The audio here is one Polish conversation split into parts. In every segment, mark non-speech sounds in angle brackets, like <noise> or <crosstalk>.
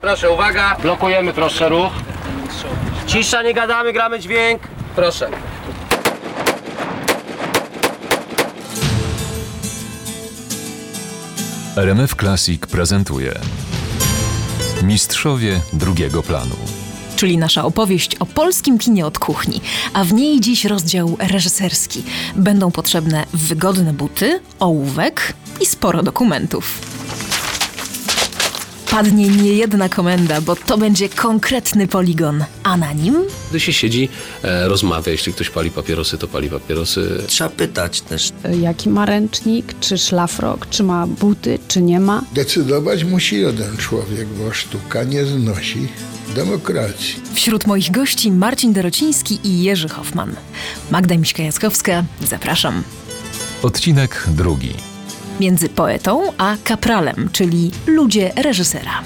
Proszę, uwaga, blokujemy troszkę ruch. Cisza, nie gadamy, gramy dźwięk. Proszę. RMF Classic prezentuje Mistrzowie drugiego planu. czyli nasza opowieść o polskim kinie od kuchni, a w niej dziś rozdział reżyserski. Będą potrzebne wygodne buty, ołówek i sporo dokumentów. Padnie niejedna komenda, bo to będzie konkretny poligon, a na nim Gdy się siedzi, e, rozmawia. Jeśli ktoś pali papierosy, to pali papierosy. Trzeba pytać też. jaki ma ręcznik, czy szlafrok, czy ma buty, czy nie ma. Decydować musi jeden człowiek, bo sztuka nie znosi demokracji. wśród moich gości Marcin Dorociński i Jerzy Hoffman. Magda Miśka-Jackowska, zapraszam. Odcinek drugi. Między poetą a kapralem, czyli ludzie reżysera.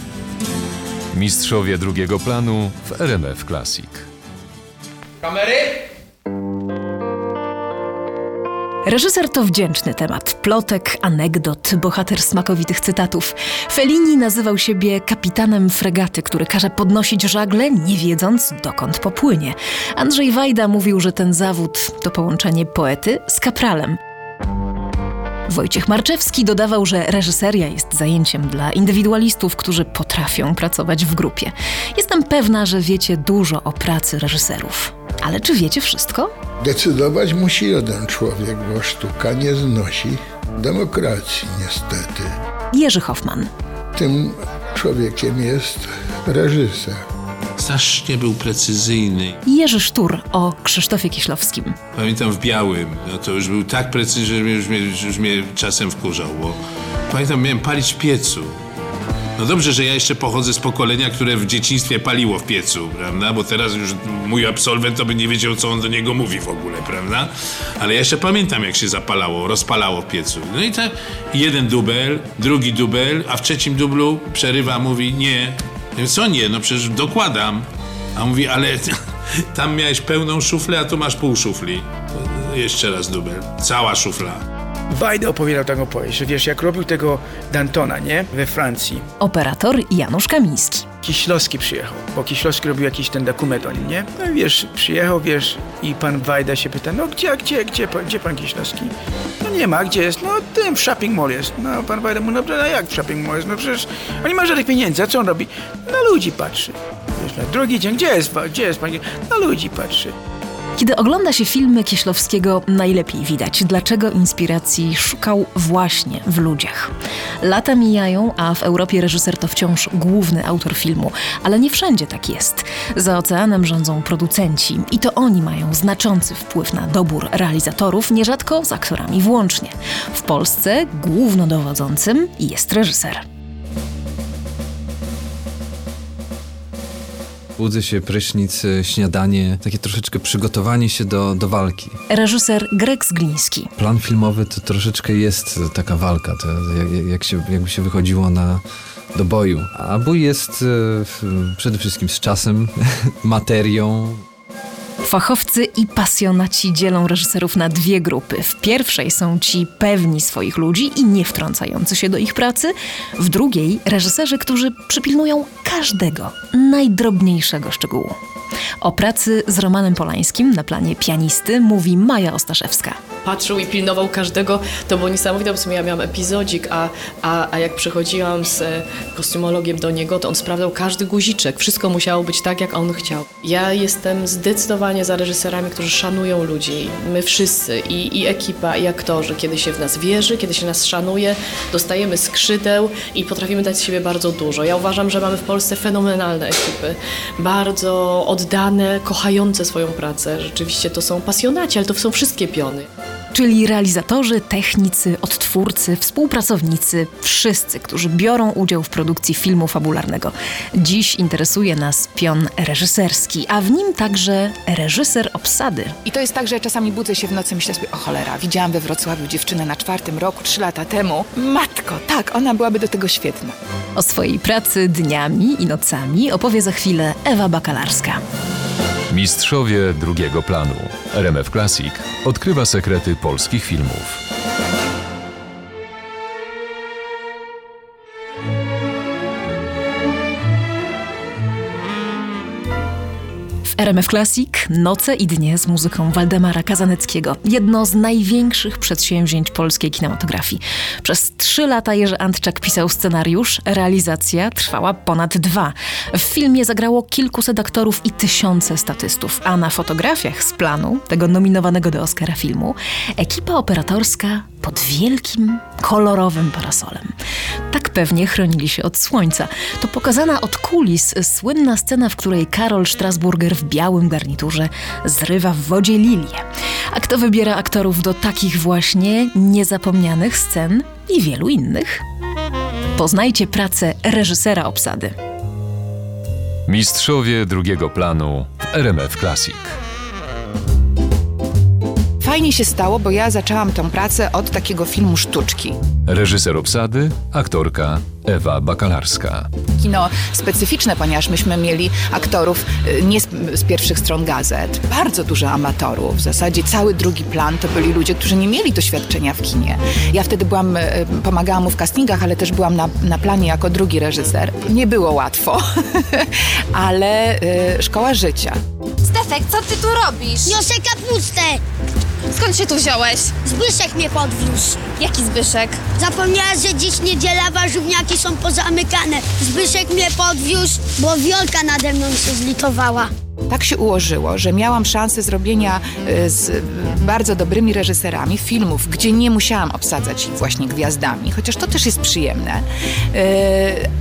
Mistrzowie drugiego planu w RMF Classic. Kamery? Reżyser to wdzięczny temat. Plotek, anegdot, bohater smakowitych cytatów. Fellini nazywał siebie kapitanem fregaty, który każe podnosić żagle, nie wiedząc dokąd popłynie. Andrzej Wajda mówił, że ten zawód to połączenie poety z kapralem. Wojciech Marczewski dodawał, że reżyseria jest zajęciem dla indywidualistów, którzy potrafią pracować w grupie. Jestem pewna, że wiecie dużo o pracy reżyserów. Ale czy wiecie wszystko? Decydować musi jeden człowiek, bo sztuka nie znosi demokracji, niestety. Jerzy Hoffman. Tym człowiekiem jest reżyser. Strasznie był precyzyjny. Jerzy Sztur o Krzysztofie Kieślowskim. Pamiętam w białym, no to już był tak precyzyjny, że już, mnie, już mnie czasem wkurzał, bo pamiętam, miałem palić w piecu. No dobrze, że ja jeszcze pochodzę z pokolenia, które w dzieciństwie paliło w piecu, prawda? Bo teraz już mój absolwent to by nie wiedział, co on do niego mówi w ogóle, prawda? Ale ja jeszcze pamiętam, jak się zapalało, rozpalało w piecu. No i tak jeden dubel, drugi dubel, a w trzecim dublu przerywa, mówi nie. Co nie? No przecież dokładam. A on mówi, ale <laughs> tam miałeś pełną szuflę, a tu masz pół szufli. Jeszcze raz dubel. Cała szufla. Wajda opowiadał taką opowieść, że wiesz, jak robił tego Dantona, nie? We Francji. Operator Janusz Kamiński. Kiślowski przyjechał, bo Kiślowski robił jakiś ten dokument o nim, nie? No i wiesz, przyjechał, wiesz, i pan Wajda się pyta, no gdzie, gdzie, gdzie, pan- gdzie pan Kiślowski? No nie ma, gdzie jest? No tym w shopping mall jest. No pan Wajda mówi, no, no jak w shopping mall jest? No przecież on nie ma żadnych pieniędzy, a co on robi? Na ludzi patrzy. Wiesz, na drugi dzień, gdzie jest, gdzie jest pan? Na ludzi patrzy. Kiedy ogląda się filmy Kieślowskiego, najlepiej widać, dlaczego inspiracji szukał właśnie w ludziach. Lata mijają, a w Europie reżyser to wciąż główny autor filmu, ale nie wszędzie tak jest. Za oceanem rządzą producenci i to oni mają znaczący wpływ na dobór realizatorów, nierzadko z aktorami włącznie. W Polsce głównodowodzącym jest reżyser. Budzę się, prysznic, e, śniadanie, takie troszeczkę przygotowanie się do, do walki. Reżyser Greg Zgliński. Plan filmowy to troszeczkę jest taka walka, to jak, jak się, jakby się wychodziło na, do boju. A bój jest w- przede wszystkim z czasem, <laughs> materią, Fachowcy i pasjonaci dzielą reżyserów na dwie grupy. W pierwszej są ci pewni swoich ludzi i nie wtrącający się do ich pracy. W drugiej reżyserzy, którzy przypilnują każdego najdrobniejszego szczegółu. O pracy z Romanem Polańskim na planie pianisty mówi Maja Ostaszewska. Patrzył i pilnował każdego. To było niesamowite, bo w sumie ja miałam epizodzik, a, a, a jak przychodziłam z e, kostiumologiem do niego, to on sprawdzał każdy guziczek. Wszystko musiało być tak, jak on chciał. Ja jestem zdecydowanie za reżyserami, którzy szanują ludzi. My wszyscy, i, i ekipa, i aktorzy. Kiedy się w nas wierzy, kiedy się nas szanuje, dostajemy skrzydeł i potrafimy dać z siebie bardzo dużo. Ja uważam, że mamy w Polsce fenomenalne ekipy. Bardzo oddane, kochające swoją pracę. Rzeczywiście to są pasjonaci, ale to są wszystkie piony. Czyli realizatorzy, technicy, odtwórcy, współpracownicy, wszyscy, którzy biorą udział w produkcji filmu fabularnego. Dziś interesuje nas pion reżyserski, a w nim także reżyser obsady. I to jest tak, że ja czasami budzę się w nocy i myślę sobie, o cholera, widziałam we Wrocławiu dziewczynę na czwartym roku, trzy lata temu. Matko, tak, ona byłaby do tego świetna. O swojej pracy dniami i nocami opowie za chwilę Ewa Bakalarska. Mistrzowie drugiego planu. RMF Classic odkrywa sekrety polskich filmów. W RMF Classic Noce i dnie z muzyką Waldemara Kazaneckiego. Jedno z największych przedsięwzięć polskiej kinematografii. Przez trzy lata Jerzy Antczak pisał scenariusz, realizacja trwała ponad dwa. W filmie zagrało kilkuset aktorów i tysiące statystów, a na fotografiach z planu tego nominowanego do Oscara filmu ekipa operatorska pod wielkim, kolorowym parasolem. Tak pewnie chronili się od słońca. To pokazana od kulis słynna scena, w której Karol Strasburger w białym garniturze zrywa w wodzie lilię. A kto wybiera aktorów do takich właśnie niezapomnianych scen i wielu innych? Poznajcie pracę reżysera obsady. Mistrzowie drugiego planu w RMF Classic. Fajnie się stało, bo ja zaczęłam tą pracę od takiego filmu sztuczki. Reżyser obsady, aktorka Ewa Bakalarska. Kino specyficzne, ponieważ myśmy mieli aktorów y, nie z, z pierwszych stron gazet, bardzo dużo amatorów. W zasadzie cały drugi plan to byli ludzie, którzy nie mieli doświadczenia w kinie. Ja wtedy byłam, y, pomagałam mu w castingach, ale też byłam na, na planie jako drugi reżyser. Nie było łatwo, <laughs> ale y, szkoła życia. Stefek, co ty tu robisz? Niosę kapustę. Skąd się tu wziąłeś? Zbyszek mnie podwiózł. Jaki Zbyszek? Zapomniała, że dziś niedziela, warzywniaki są pozamykane. Zbyszek mnie podwiózł, bo Wiolka nade mną się zlitowała. Tak się ułożyło, że miałam szansę zrobienia y, z bardzo dobrymi reżyserami filmów, gdzie nie musiałam obsadzać ich właśnie gwiazdami, chociaż to też jest przyjemne, y,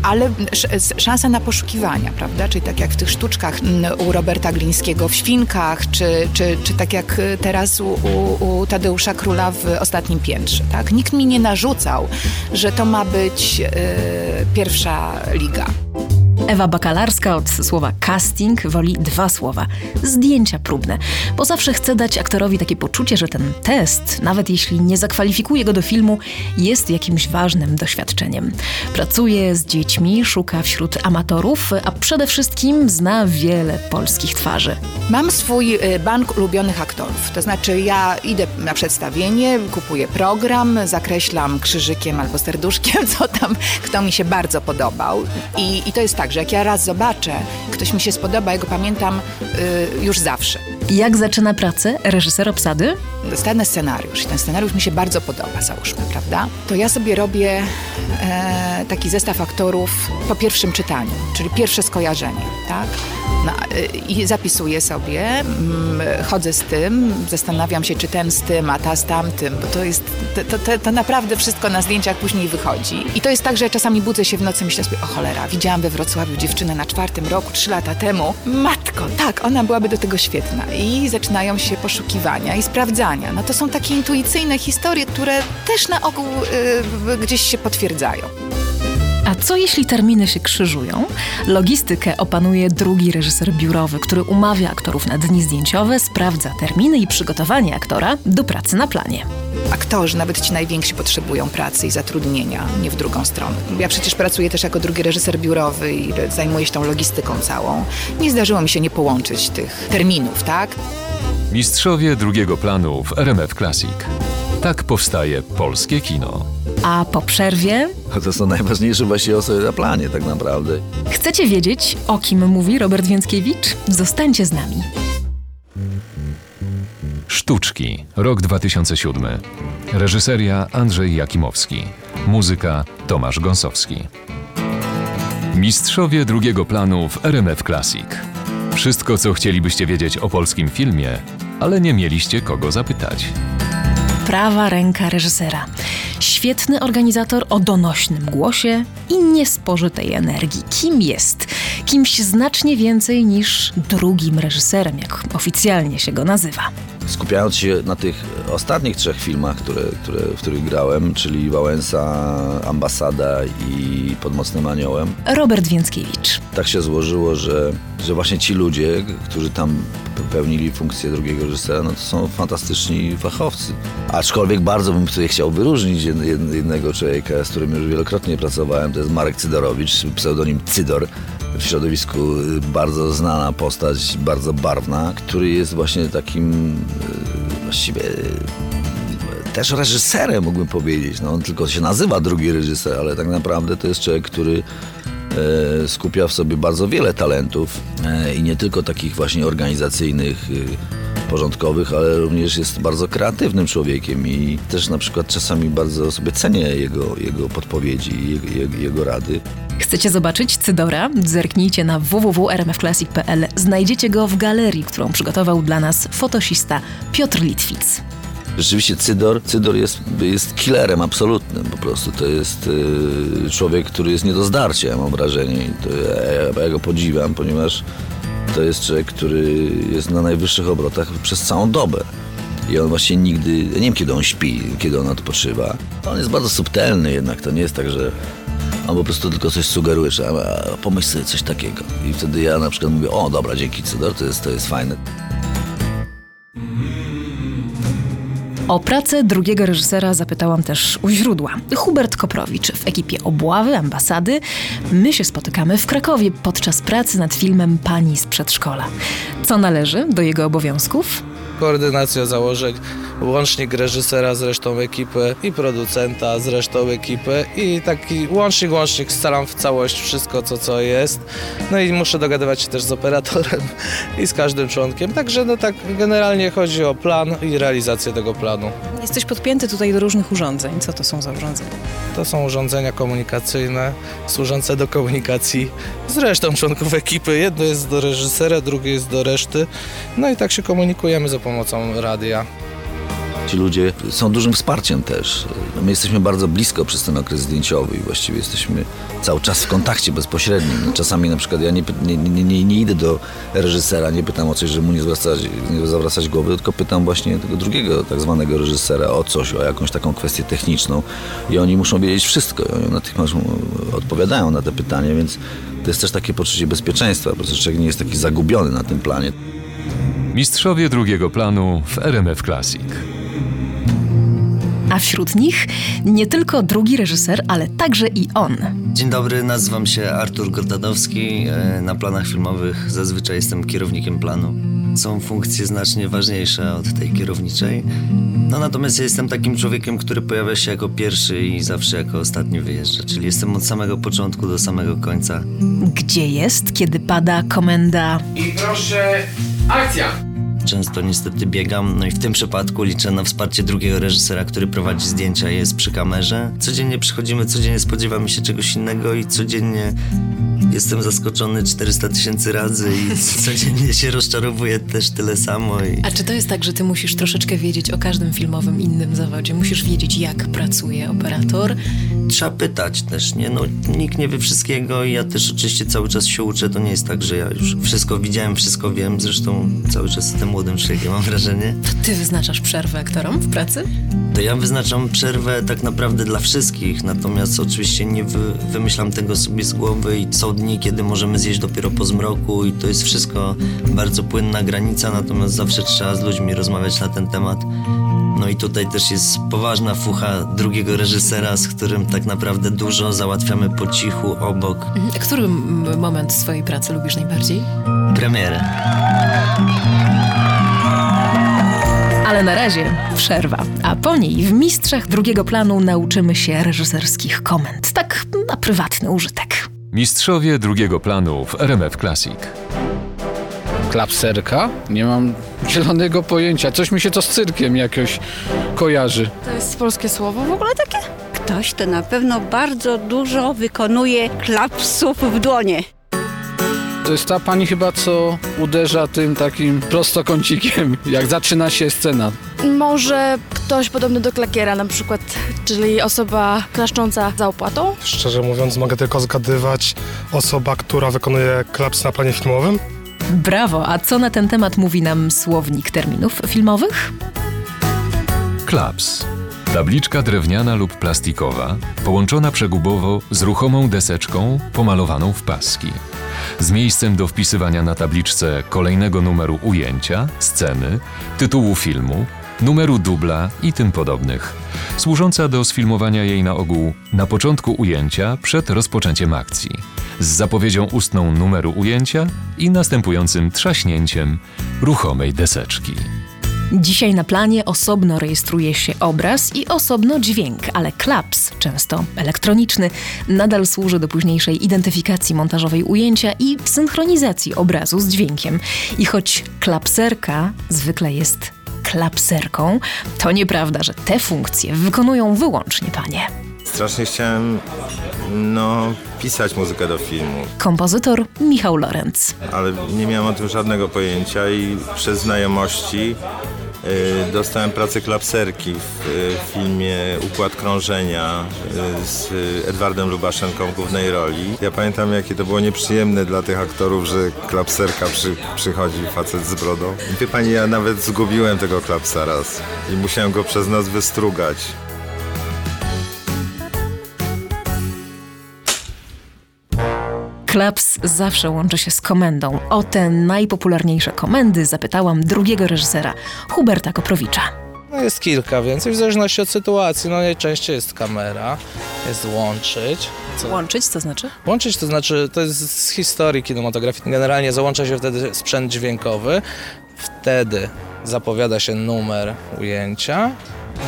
ale sz- szansa na poszukiwania, prawda? Czyli tak jak w tych sztuczkach mm, u Roberta Glińskiego w Świnkach, czy, czy, czy tak jak y, teraz u, u, Tadeusza Króla w Ostatnim Piętrze, tak? Nikt mi nie narzucał, że to ma być pierwsza liga. Ewa Bakalarska od słowa casting woli dwa słowa zdjęcia próbne, bo zawsze chce dać aktorowi takie poczucie, że ten test, nawet jeśli nie zakwalifikuje go do filmu, jest jakimś ważnym doświadczeniem. Pracuje z dziećmi, szuka wśród amatorów, a przede wszystkim zna wiele polskich twarzy. Mam swój y, bank ulubionych aktorów. To znaczy, ja idę na przedstawienie, kupuję program, zakreślam krzyżykiem albo serduszkiem, <laughs> co tam, kto mi się bardzo podobał. I, i to jest tak, że jak ja raz zobaczę, ktoś mi się spodoba, ja go pamiętam y, już zawsze. Jak zaczyna pracę reżyser obsady? Dostanę scenariusz i ten scenariusz mi się bardzo podoba, załóżmy, prawda? To ja sobie robię e, taki zestaw aktorów po pierwszym czytaniu, czyli pierwsze skojarzenie, tak? No, y, I zapisuję sobie, mm, chodzę z tym, zastanawiam się, czy ten z tym, a ta z tamtym, bo to jest, to, to, to naprawdę wszystko na zdjęciach później wychodzi. I to jest tak, że czasami budzę się w nocy myślę sobie, o cholera, widziałam we Wrocławiu dziewczynę na czwartym roku, trzy lata temu. Matko, tak, ona byłaby do tego świetna. I zaczynają się poszukiwania i sprawdzania. No to są takie intuicyjne historie, które też na ogół y, gdzieś się potwierdzają. A co jeśli terminy się krzyżują? Logistykę opanuje drugi reżyser biurowy, który umawia aktorów na dni zdjęciowe, sprawdza terminy i przygotowanie aktora do pracy na planie. Aktorzy, nawet ci najwięksi, potrzebują pracy i zatrudnienia, nie w drugą stronę. Ja przecież pracuję też jako drugi reżyser biurowy i zajmuję się tą logistyką całą. Nie zdarzyło mi się nie połączyć tych terminów, tak? Mistrzowie drugiego planu w RMF Classic. Tak powstaje polskie kino. A po przerwie To są najważniejsze właściwie osoby na planie tak naprawdę. chcecie wiedzieć, o kim mówi Robert Więckiewicz? Zostańcie z nami. Sztuczki, rok 2007. Reżyseria Andrzej Jakimowski. Muzyka Tomasz Gąsowski. Mistrzowie drugiego planu w RMF Classic. Wszystko, co chcielibyście wiedzieć o polskim filmie, ale nie mieliście kogo zapytać. Prawa ręka reżysera. Świetny organizator o donośnym głosie i niespożytej energii. Kim jest? Kimś znacznie więcej niż drugim reżyserem, jak oficjalnie się go nazywa. Skupiając się na tych ostatnich trzech filmach, które, które, w których grałem, czyli Wałęsa, Ambasada i Pod Mocnym Aniołem, Robert Więckiewicz. tak się złożyło, że, że właśnie ci ludzie, którzy tam pełnili funkcję drugiego reżysera, no to są fantastyczni fachowcy. Aczkolwiek bardzo bym tutaj chciał wyróżnić jed- jed- jednego człowieka, z którym już wielokrotnie pracowałem, to jest Marek Cydorowicz, pseudonim Cydor. W środowisku y, bardzo znana postać, bardzo barwna, który jest właśnie takim y, właściwie y, też reżyserem, mógłbym powiedzieć. No, on tylko się nazywa drugi reżyser, ale tak naprawdę to jest człowiek, który e, skupia w sobie bardzo wiele talentów e, i nie tylko takich właśnie organizacyjnych, porządkowych, ale również jest bardzo kreatywnym człowiekiem i też na przykład czasami bardzo sobie cenię jego, jego podpowiedzi, jego, jego, jego rady. Chcecie zobaczyć Cydora? Zerknijcie na www.rmfclassic.pl. Znajdziecie go w galerii, którą przygotował dla nas fotosista Piotr Litwic. Rzeczywiście Cydor, Cydor jest, jest killerem absolutnym po prostu. To jest y, człowiek, który jest nie do zdarcia, mam wrażenie. To ja, ja go podziwiam, ponieważ to jest człowiek, który jest na najwyższych obrotach przez całą dobę. I on właśnie nigdy, ja nie wiem kiedy on śpi, kiedy on odpoczywa. On jest bardzo subtelny jednak, to nie jest tak, że on po prostu tylko coś sugeruje, że pomyśl sobie coś takiego. I wtedy ja na przykład mówię, o dobra, dzięki Cydor, to jest, to jest fajne. O pracę drugiego reżysera zapytałam też u źródła. Hubert Koprowicz w ekipie Obławy, ambasady. My się spotykamy w Krakowie podczas pracy nad filmem Pani z przedszkola. Co należy do jego obowiązków? Koordynacja założeń, łącznik reżysera z resztą ekipy i producenta z resztą ekipy i taki łącznik, łącznik scalam w całość wszystko, co, co jest. No i muszę dogadywać się też z operatorem <laughs> i z każdym członkiem. Także no tak generalnie chodzi o plan i realizację tego planu. Jesteś podpięty tutaj do różnych urządzeń. Co to są za urządzenia? To są urządzenia komunikacyjne służące do komunikacji z resztą członków ekipy. Jedno jest do reżysera, drugie jest do reszty. No i tak się komunikujemy za pomocą radia. Ci ludzie są dużym wsparciem też. No My jesteśmy bardzo blisko przez ten okres zdjęciowy i właściwie jesteśmy cały czas w kontakcie bezpośrednim. Czasami na przykład ja nie, nie, nie, nie, idę do reżysera, nie pytam o coś, żeby mu nie zwracać, nie zawracać głowy, tylko pytam właśnie tego drugiego tak zwanego reżysera o coś, o jakąś taką kwestię techniczną i oni muszą wiedzieć wszystko. I oni natychmiast odpowiadają na te pytania, więc to jest też takie poczucie bezpieczeństwa, prostu człowiek nie jest taki zagubiony na tym planie. Mistrzowie drugiego planu w RMF Classic. A wśród nich nie tylko drugi reżyser, ale także i on. Dzień dobry, nazywam się Artur Gordanowski. E, Na planach filmowych zazwyczaj jestem kierownikiem planu. Są funkcje znacznie ważniejsze od tej kierowniczej. No natomiast ja jestem takim człowiekiem, który pojawia się jako pierwszy i zawsze jako ostatni wyjeżdża. Czyli jestem od samego początku do samego końca. Gdzie jest, kiedy pada komenda I proszę, akcja! Często niestety biegam, no i w tym przypadku liczę na wsparcie drugiego reżysera, który prowadzi zdjęcia i jest przy kamerze. Codziennie przychodzimy, codziennie spodziewamy się czegoś innego i codziennie jestem zaskoczony 400 tysięcy razy i <laughs> codziennie się rozczarowuję też tyle samo. I... A czy to jest tak, że ty musisz troszeczkę wiedzieć o każdym filmowym innym zawodzie? Musisz wiedzieć, jak pracuje operator? Trzeba pytać też, nie? No, nikt nie wie wszystkiego i ja też oczywiście cały czas się uczę. To nie jest tak, że ja już wszystko widziałem, wszystko wiem. Zresztą cały czas jestem młodym człowiekiem, mam wrażenie. To ty wyznaczasz przerwę aktorom w pracy? To ja wyznaczam przerwę tak naprawdę dla wszystkich, natomiast oczywiście nie wy, wymyślam tego sobie z głowy i są dni, kiedy możemy zjeść dopiero po zmroku i to jest wszystko bardzo płynna granica, natomiast zawsze trzeba z ludźmi rozmawiać na ten temat. No i tutaj też jest poważna fucha drugiego reżysera, z którym tak naprawdę dużo załatwiamy po cichu, obok. Mhm. A Który moment swojej pracy lubisz najbardziej? Premierę. Ale na razie przerwa, a po niej w mistrzach drugiego planu nauczymy się reżyserskich komend. Tak na prywatny użytek. Mistrzowie drugiego planu w RMF Classic. Klapserka? Nie mam zielonego pojęcia. Coś mi się to z cyrkiem jakoś kojarzy. To jest polskie słowo w ogóle takie? Ktoś to na pewno bardzo dużo wykonuje klapsów w dłonie. To jest ta pani chyba, co uderza tym takim prostokącikiem, <laughs> jak zaczyna się scena. Może ktoś podobny do klakiera na przykład, czyli osoba klaszcząca za opłatą? Szczerze mówiąc, mogę tylko zgadywać osoba, która wykonuje klaps na planie filmowym. Brawo, a co na ten temat mówi nam słownik terminów filmowych? Klaps. Tabliczka drewniana lub plastikowa, połączona przegubowo z ruchomą deseczką pomalowaną w paski. Z miejscem do wpisywania na tabliczce kolejnego numeru ujęcia, sceny, tytułu filmu, numeru dubla i tym podobnych. Służąca do sfilmowania jej na ogół na początku ujęcia przed rozpoczęciem akcji. Z zapowiedzią ustną numeru ujęcia i następującym trzaśnięciem ruchomej deseczki. Dzisiaj na planie osobno rejestruje się obraz i osobno dźwięk, ale klaps, często elektroniczny, nadal służy do późniejszej identyfikacji montażowej ujęcia i synchronizacji obrazu z dźwiękiem. I choć klapserka zwykle jest klapserką, to nieprawda, że te funkcje wykonują wyłącznie panie. Strasznie chciałem, no, pisać muzykę do filmu, Kompozytor Michał Lorenz. ale nie miałem o tym żadnego pojęcia i przez znajomości dostałem pracę klapserki w y, filmie Układ Krążenia y, z Edwardem Lubaszenką w głównej roli. Ja pamiętam, jakie to było nieprzyjemne dla tych aktorów, że klapserka przy, przychodzi facet z brodą. Wie pani, ja nawet zgubiłem tego klapsa raz i musiałem go przez nas wystrugać. Klaps zawsze łączy się z komendą. O te najpopularniejsze komendy zapytałam drugiego reżysera, Huberta Koprowicza. No jest kilka, więc i w zależności od sytuacji, no najczęściej jest kamera, jest łączyć. Co? Łączyć, to znaczy? Łączyć to znaczy, to jest z historii kinematografii. Generalnie załącza się wtedy sprzęt dźwiękowy, wtedy zapowiada się numer ujęcia,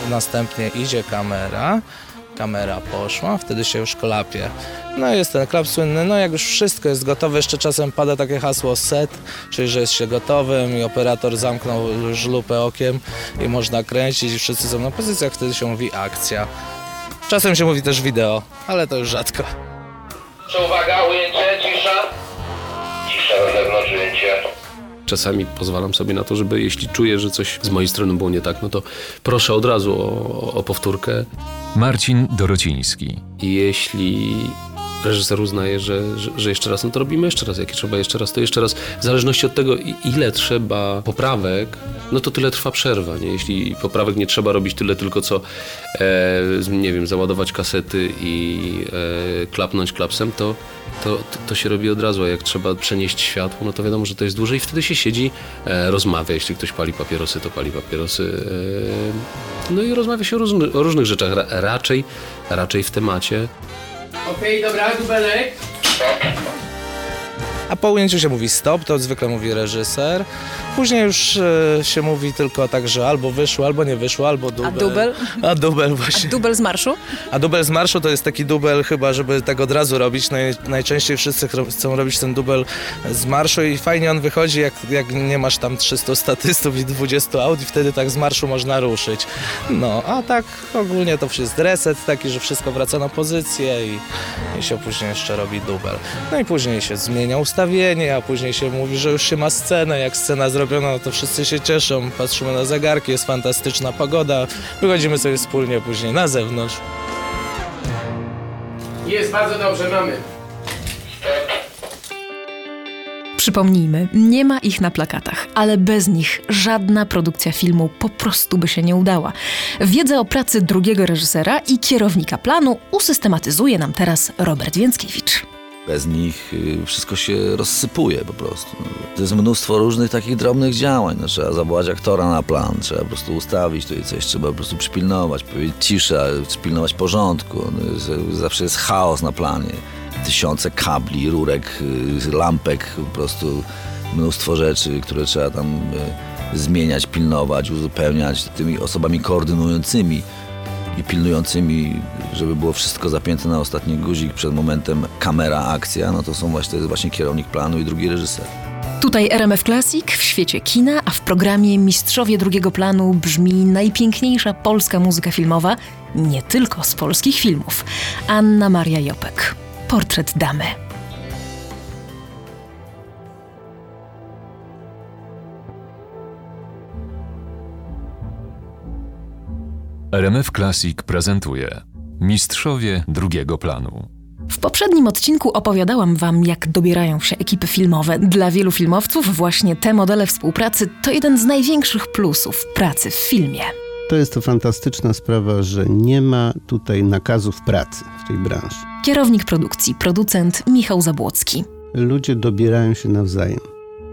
następnie idzie kamera, kamera poszła, wtedy się już klapie. No i jest ten klap słynny, no jak już wszystko jest gotowe, jeszcze czasem pada takie hasło set, czyli że jest się gotowym i operator zamknął żlupę okiem i można kręcić i wszyscy są na pozycjach, wtedy się mówi akcja. Czasem się mówi też wideo, ale to już rzadko. Uwaga, ujęcie, cisza. Cisza na zewnątrz, ujęcie. Czasami pozwalam sobie na to, żeby jeśli czuję, że coś z mojej strony było nie tak, no to proszę od razu o, o powtórkę. Marcin Dorociński. Jeśli reżyser uznaje, że, że, że jeszcze raz, no to robimy jeszcze raz. Jak trzeba jeszcze raz, to jeszcze raz. W zależności od tego, ile trzeba poprawek, no to tyle trwa przerwa. Nie? Jeśli poprawek nie trzeba robić tyle tylko, co e, nie wiem, załadować kasety i e, klapnąć klapsem, to, to, to się robi od razu. A jak trzeba przenieść światło, no to wiadomo, że to jest dłużej i wtedy się siedzi, e, rozmawia. Jeśli ktoś pali papierosy, to pali papierosy. E, no i rozmawia się o, różny, o różnych rzeczach. Ra, raczej, raczej w temacie. Okej, dobra, dubelek. A po ujęciu się mówi stop, to zwykle mówi reżyser. Później już e, się mówi tylko tak, że albo wyszło, albo nie wyszło, albo dubel. A dubel? A dubel właśnie. Dubel z marszu? A dubel z marszu to jest taki dubel chyba, żeby tak od razu robić. Naj, najczęściej wszyscy chro- chcą robić ten dubel z marszu i fajnie on wychodzi, jak, jak nie masz tam 300 statystów i 20 aut i wtedy tak z marszu można ruszyć. No, a tak ogólnie to jest reset taki, że wszystko wraca na pozycję i, i się później jeszcze robi dubel. No i później się zmienia ustawienie, a później się mówi, że już się ma scenę. Jak scena zrobiona, to wszyscy się cieszą, patrzymy na zegarki, jest fantastyczna pogoda, wychodzimy sobie wspólnie później na zewnątrz. Jest bardzo dobrze, mamy. Przypomnijmy, nie ma ich na plakatach, ale bez nich żadna produkcja filmu po prostu by się nie udała. Wiedzę o pracy drugiego reżysera i kierownika planu usystematyzuje nam teraz Robert Więckiewicz. Bez nich y, wszystko się rozsypuje po prostu. To jest mnóstwo różnych takich drobnych działań. No, trzeba zawołać aktora na plan, trzeba po prostu ustawić tutaj coś, trzeba po prostu przypilnować, powiedzieć cisza, przypilnować porządku. No, jest, zawsze jest chaos na planie. Tysiące kabli, rurek, y, lampek, po prostu mnóstwo rzeczy, które trzeba tam y, zmieniać, pilnować, uzupełniać tymi osobami koordynującymi i pilnującymi, żeby było wszystko zapięte na ostatni guzik przed momentem kamera, akcja, no to są właśnie, to jest właśnie kierownik planu i drugi reżyser. Tutaj RMF Classic w świecie kina, a w programie Mistrzowie drugiego planu brzmi najpiękniejsza polska muzyka filmowa, nie tylko z polskich filmów. Anna Maria Jopek. Portret damy. RMF Classic prezentuje Mistrzowie drugiego planu. W poprzednim odcinku opowiadałam Wam, jak dobierają się ekipy filmowe. Dla wielu filmowców właśnie te modele współpracy to jeden z największych plusów pracy w filmie. To jest to fantastyczna sprawa, że nie ma tutaj nakazów pracy w tej branży. Kierownik produkcji, producent Michał Zabłocki. Ludzie dobierają się nawzajem.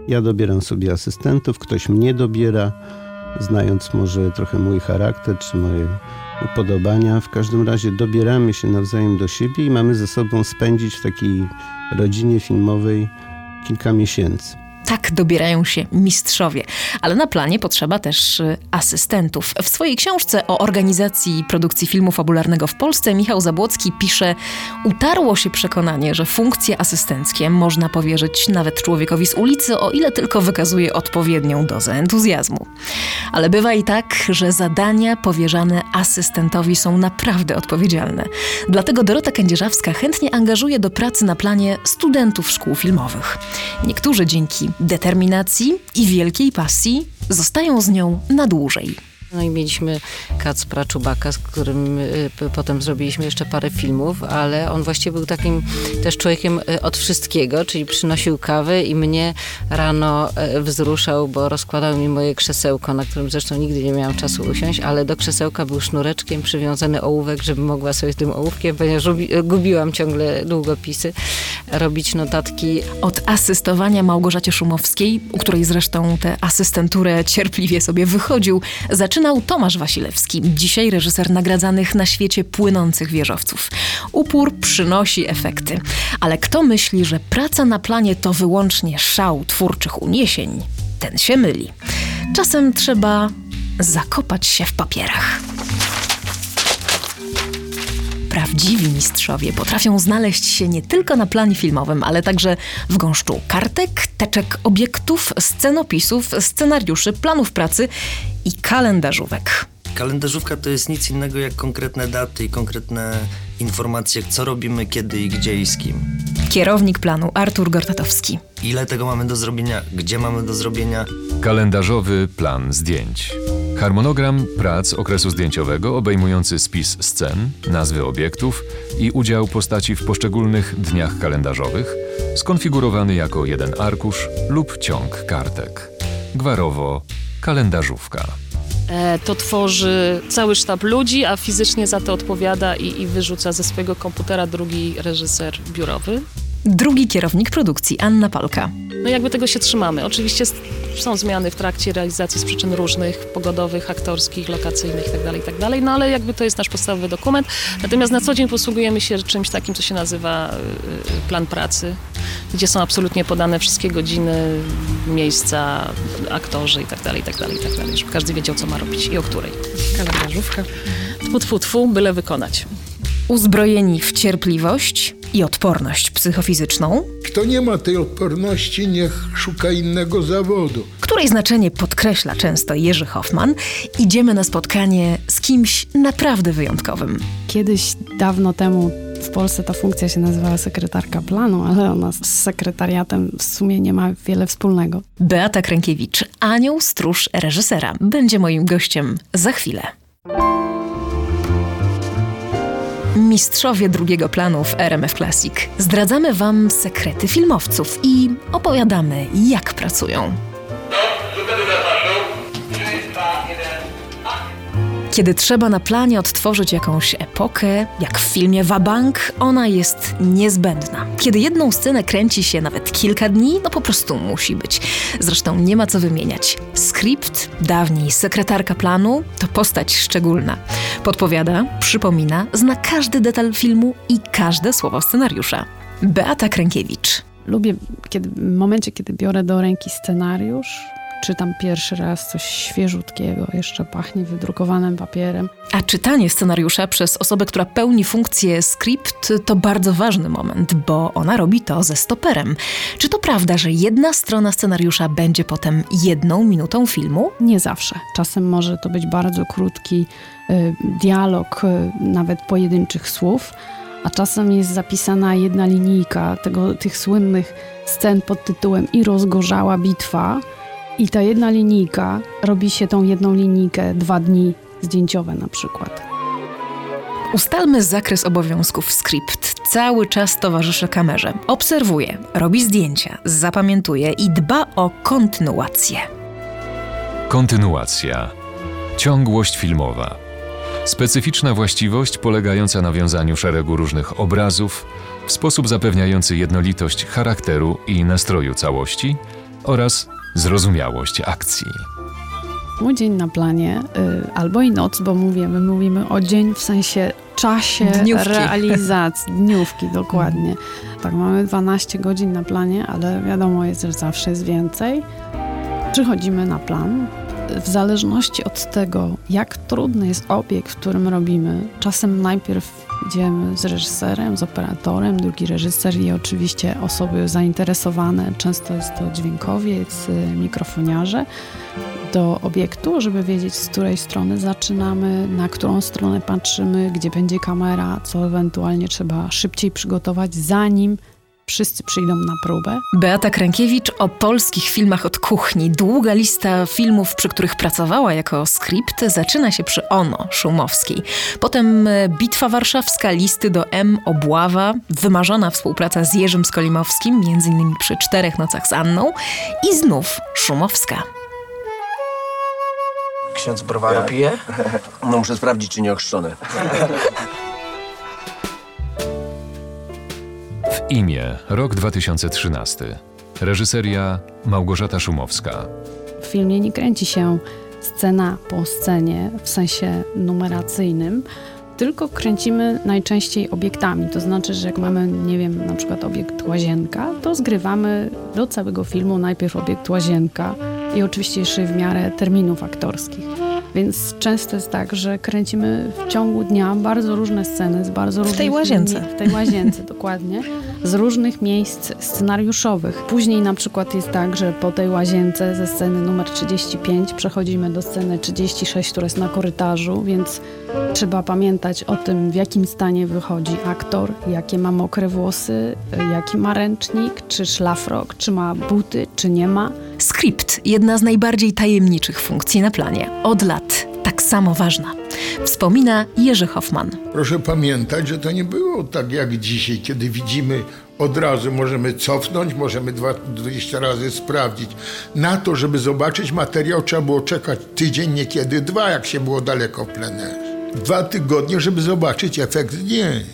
Ja dobieram sobie asystentów, ktoś mnie dobiera, znając może trochę mój charakter czy moje upodobania. W każdym razie dobieramy się nawzajem do siebie i mamy ze sobą spędzić w takiej rodzinie filmowej kilka miesięcy. Tak dobierają się mistrzowie, ale na planie potrzeba też y, asystentów. W swojej książce o organizacji produkcji filmu fabularnego w Polsce Michał Zabłocki pisze: Utarło się przekonanie, że funkcje asystenckie można powierzyć nawet człowiekowi z ulicy, o ile tylko wykazuje odpowiednią dozę entuzjazmu. Ale bywa i tak, że zadania powierzane asystentowi są naprawdę odpowiedzialne. Dlatego Dorota Kędzierzawska chętnie angażuje do pracy na planie studentów szkół filmowych. Niektórzy dzięki determinacji i wielkiej pasji zostają z nią na dłużej. No i mieliśmy Kacpra Czubaka, z którym y, potem zrobiliśmy jeszcze parę filmów, ale on właściwie był takim też człowiekiem y, od wszystkiego, czyli przynosił kawę i mnie rano y, wzruszał, bo rozkładał mi moje krzesełko, na którym zresztą nigdy nie miałam czasu usiąść, ale do krzesełka był sznureczkiem przywiązany ołówek, żebym mogła sobie tym ołówkiem, ponieważ gubiłam ciągle długopisy, robić notatki. Od asystowania Małgorzacie Szumowskiej, u której zresztą tę asystenturę cierpliwie sobie wychodził, zaczynał Tomasz Wasilewski, dzisiaj reżyser nagradzanych na świecie płynących wieżowców. Upór przynosi efekty, ale kto myśli, że praca na planie to wyłącznie szał twórczych uniesień, ten się myli. Czasem trzeba zakopać się w papierach. Prawdziwi mistrzowie potrafią znaleźć się nie tylko na planie filmowym, ale także w gąszczu kartek, teczek obiektów, scenopisów, scenariuszy, planów pracy i kalendarzówek. Kalendarzówka to jest nic innego jak konkretne daty i konkretne informacje, co robimy, kiedy i gdzie i z kim. Kierownik planu Artur Gortatowski. Ile tego mamy do zrobienia, gdzie mamy do zrobienia. Kalendarzowy plan zdjęć. Harmonogram prac okresu zdjęciowego obejmujący spis scen, nazwy obiektów i udział postaci w poszczególnych dniach kalendarzowych, skonfigurowany jako jeden arkusz lub ciąg kartek. Gwarowo kalendarzówka. E, To tworzy cały sztab ludzi, a fizycznie za to odpowiada i, i wyrzuca ze swojego komputera drugi reżyser biurowy. Drugi kierownik produkcji Anna Palka. No jakby tego się trzymamy. Oczywiście są zmiany w trakcie realizacji z przyczyn różnych, pogodowych, aktorskich, lokacyjnych itd., itd., no ale jakby to jest nasz podstawowy dokument. Natomiast na co dzień posługujemy się czymś takim, co się nazywa y, y, plan pracy, gdzie są absolutnie podane wszystkie godziny, miejsca, aktorzy itd., itd., itd., żeby każdy wiedział, co ma robić i o której. Kalendarzówka. Tfu, tfu, tfu, byle wykonać. Uzbrojeni w cierpliwość i odporność psychofizyczną, Kto nie ma tej odporności, niech szuka innego zawodu. której znaczenie podkreśla często Jerzy Hoffman, idziemy na spotkanie z kimś naprawdę wyjątkowym. Kiedyś, dawno temu w Polsce ta funkcja się nazywała sekretarka planu, ale ona z sekretariatem w sumie nie ma wiele wspólnego. Beata Krękiewicz, anioł stróż reżysera, będzie moim gościem za chwilę. Mistrzowie drugiego planu w RMF Classic. Zdradzamy Wam sekrety filmowców i opowiadamy, jak pracują. Kiedy trzeba na planie odtworzyć jakąś epokę, jak w filmie Wabank, ona jest niezbędna. Kiedy jedną scenę kręci się nawet kilka dni, no po prostu musi być. Zresztą nie ma co wymieniać. Skrypt, dawniej sekretarka planu, to postać szczególna. Podpowiada, przypomina, zna każdy detal filmu i każde słowo scenariusza. Beata Krękiewicz. Lubię kiedy, w momencie, kiedy biorę do ręki scenariusz, czytam pierwszy raz coś świeżutkiego, jeszcze pachnie wydrukowanym papierem. A czytanie scenariusza przez osobę, która pełni funkcję skrypt, to bardzo ważny moment, bo ona robi to ze stoperem. Czy to prawda, że jedna strona scenariusza będzie potem jedną minutą filmu? Nie zawsze. Czasem może to być bardzo krótki y, dialog, y, nawet pojedynczych słów, a czasem jest zapisana jedna linijka tego, tych słynnych scen pod tytułem I rozgorzała bitwa. I ta jedna linijka robi się tą jedną linijkę dwa dni zdjęciowe na przykład. Ustalmy zakres obowiązków skrypt. Cały czas towarzyszy kamerze. Obserwuje, robi zdjęcia, zapamiętuje i dba o kontynuację. Kontynuacja. Ciągłość filmowa. Specyficzna właściwość polegająca na wiązaniu szeregu różnych obrazów w sposób zapewniający jednolitość charakteru i nastroju całości oraz zrozumiałość akcji. Mój dzień na planie, y, albo i noc, bo mówimy, mówimy o dzień w sensie czasie Dniówki. realizacji, <laughs> dniówki dokładnie. Tak, mamy 12 godzin na planie, ale wiadomo jest, że zawsze jest więcej. Przychodzimy na plan. W zależności od tego, jak trudny jest obiekt, w którym robimy, czasem najpierw idziemy z reżyserem, z operatorem, drugi reżyser i oczywiście osoby zainteresowane, często jest to dźwiękowiec, y, mikrofoniarze, do obiektu, żeby wiedzieć, z której strony zaczynamy, na którą stronę patrzymy, gdzie będzie kamera, co ewentualnie trzeba szybciej przygotować, zanim wszyscy przyjdą na próbę. Beata Krękiewicz o polskich filmach od kuchni. Długa lista filmów, przy których pracowała jako skrypt, zaczyna się przy Ono Szumowskiej. Potem e, Bitwa Warszawska, listy do M, Obława, wymarzona współpraca z Jerzym Skolimowskim, między innymi przy Czterech Nocach z Anną i znów Szumowska. Ksiądz browaru pije? <laughs> No muszę sprawdzić, czy nie ochrzczony. <laughs> imię, rok 2013. Reżyseria Małgorzata Szumowska. W filmie nie kręci się scena po scenie w sensie numeracyjnym, tylko kręcimy najczęściej obiektami. To znaczy, że jak mamy, nie wiem, na przykład obiekt łazienka, to zgrywamy do całego filmu najpierw obiekt łazienka i oczywiście jeszcze w miarę terminów aktorskich. Więc często jest tak, że kręcimy w ciągu dnia bardzo różne sceny z bardzo różnych tej łazience. W tej łazience, <laughs> dokładnie. Z różnych miejsc scenariuszowych. Później na przykład jest tak, że po tej łazience ze sceny numer 35 przechodzimy do sceny 36, która jest na korytarzu, więc trzeba pamiętać o tym, w jakim stanie wychodzi aktor, jakie ma mokre włosy, jaki ma ręcznik, czy szlafrok, czy ma buty, czy nie ma. Skrypt, jedna z najbardziej tajemniczych funkcji na planie. Od lat tak samo ważna. Wspomina Jerzy Hoffman. Proszę pamiętać, że to nie było tak jak dzisiaj, kiedy widzimy od razu, możemy cofnąć, możemy dwa- 20 razy sprawdzić. Na to, żeby zobaczyć materiał, trzeba było czekać tydzień, niekiedy dwa, jak się było daleko w plenerze. Dwa tygodnie, żeby zobaczyć efekt zdjęć.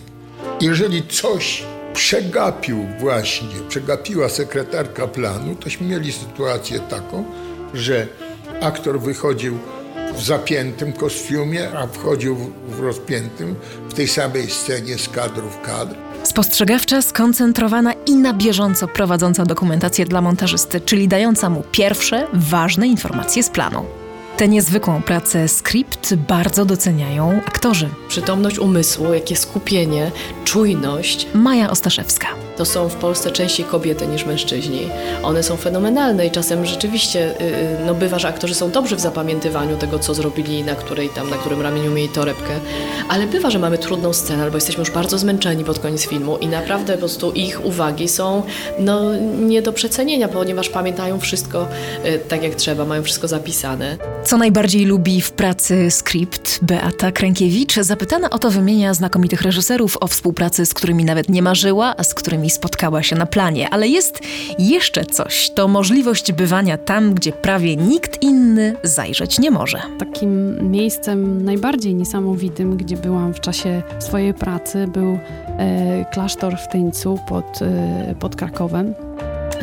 Jeżeli coś przegapił właśnie, przegapiła sekretarka planu, tośmy mieli sytuację taką, że aktor wychodził w zapiętym kostiumie, a wchodził w- w rozpiętym w tej samej scenie z kadru w kadr. Spostrzegawcza, skoncentrowana i na bieżąco prowadząca dokumentację dla montażysty, czyli dająca mu pierwsze, ważne informacje z planu. Tę niezwykłą pracę skrypt bardzo doceniają aktorzy. Przytomność umysłu, jakie skupienie, czujność. Maja Ostaszewska. To są w Polsce częściej kobiety niż mężczyźni. One są fenomenalne i czasem rzeczywiście y, y, no bywa, że aktorzy są dobrzy w zapamiętywaniu tego, co zrobili, na której tam, na którym ramieniu mieli torebkę. Ale bywa, że mamy trudną scenę, albo jesteśmy już bardzo zmęczeni pod koniec filmu i naprawdę po prostu ich uwagi są no, nie do przecenienia, ponieważ pamiętają wszystko y, tak jak trzeba, mają wszystko zapisane. Co najbardziej lubi w pracy skrypt Beata Krękiewicz, zapytana o to wymienia znakomitych reżyserów, o współpracy, z którymi nawet nie marzyła, a z którymi spotkała się na planie. Ale jest jeszcze coś. To możliwość bywania tam, gdzie prawie nikt inny zajrzeć nie może. Takim miejscem najbardziej niesamowitym, gdzie byłam w czasie swojej pracy, był e, klasztor w Tyńcu pod, e, pod Krakowem.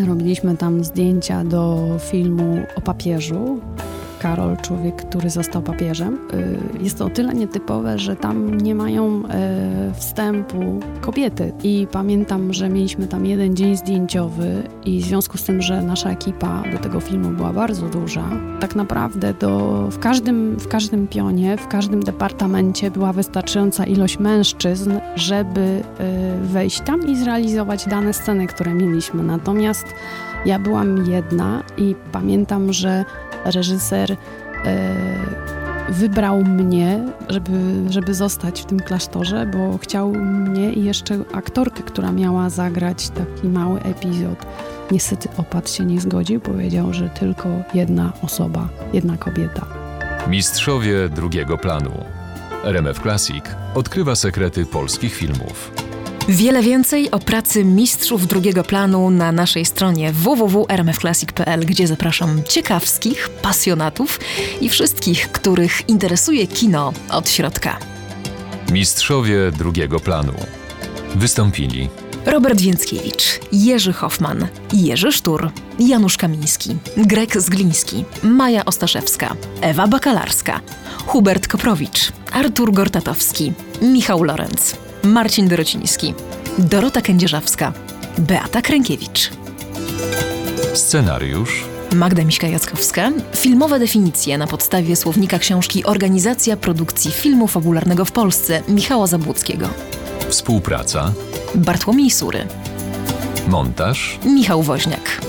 Robiliśmy tam zdjęcia do filmu o papieżu. Karol, człowiek, który został papieżem. Y, Jest to o tyle nietypowe, że tam nie mają e, wstępu kobiety. I pamiętam, że mieliśmy tam jeden dzień zdjęciowy i w związku z tym, że nasza ekipa do tego filmu była bardzo duża, tak naprawdę do, w, każdym, w każdym pionie, w każdym departamencie była wystarczająca ilość mężczyzn, żeby e, wejść tam i zrealizować dane sceny, które mieliśmy. Natomiast ja byłam jedna i pamiętam, że reżyser e, wybrał mnie, żeby, żeby zostać w tym klasztorze, bo chciał mnie i jeszcze aktorkę, która miała zagrać taki mały epizod. Niestety opat się nie zgodził, powiedział, że tylko jedna osoba, jedna kobieta. Mistrzowie drugiego planu. RMF Classic odkrywa sekrety polskich filmów. Wiele więcej o pracy mistrzów drugiego planu na naszej stronie www.rmfclassic.pl, gdzie zapraszam ciekawskich, pasjonatów i wszystkich, których interesuje kino od środka. Mistrzowie drugiego planu. Wystąpili Robert Więckiewicz, Jerzy Hoffman, Jerzy Sztur, Janusz Kamiński, Grek Zgliński, Maja Ostaszewska, Ewa Bakalarska, Hubert Koprowicz, Artur Gortatowski, Michał Lorenz, Marcin Dorociński, Dorota Kędzierzawska, Beata Krękiewicz. Scenariusz Magda Miśka-Jackowska. Filmowe definicje na podstawie słownika książki Organizacja Produkcji Filmu Fabularnego w Polsce Michała Zabłockiego. Współpraca Bartłomiej Sury. Montaż Michał Woźniak.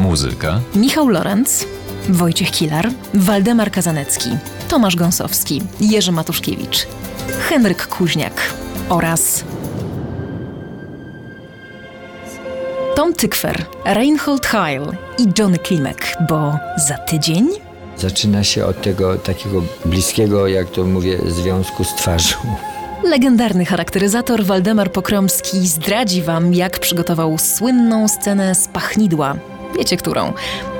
Muzyka Michał Lorenz. Wojciech Kilar. Waldemar Kazanecki. Tomasz Gąsowski. Jerzy Matuszkiewicz. Henryk Kuźniak. Oraz Tom Tykwer, Reinhold Heil i Johnny Klimek, bo za tydzień Zaczyna się od tego takiego bliskiego, jak to mówię, związku z twarzą. legendarny charakteryzator Waldemar Pokromski zdradzi wam, jak przygotował słynną scenę z pachnidła. Wiecie którą?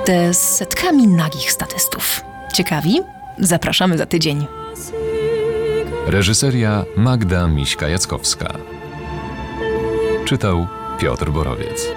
Te z setkami nagich statystów. Ciekawi? Zapraszamy za tydzień. Reżyseria Magda Miśka-Jackowska. Czytał Piotr Borowiec